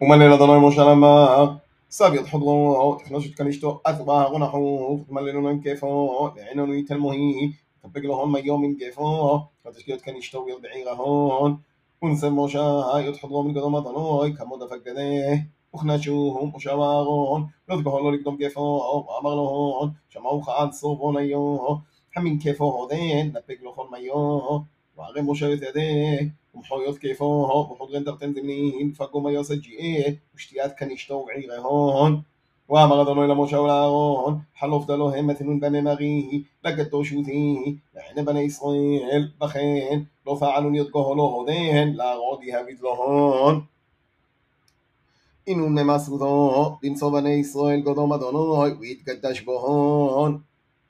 ومن إلى ضلال مشلما سابيض حضو تخنشت كنشتو أثبار نحو مللنا كيفو لعنا نيت المهي تبق لهم يوم كيفو فتشكيت كنشتو يضعي غهون ونسى موشا يتحضو من قدوم ضنوي كمو دفقده וכנשוהם ושמרון, לא תגהון לא לקדום כפו, ואמר להם, שמעוך עד סורבון היו, חמין כפו עודן, נפק לכל מיו, וערי משה את ידי, محويات كيفهم وحود غندر تنزمنين فقوما يوسا جي ايه وشتيات كان يشتوق عيره هون ואמר אדוני למשה ולאהרון, חלוף דלו המה תנון בממרי, בגדושותי, לכן בני ישראל, בכן, לא פעלו להיות גהולו הודיהן, להרודי הבדלוהון. אינון נמסרותו, למצוא בני ישראל גודום אדוני, ויתקדש בוהון.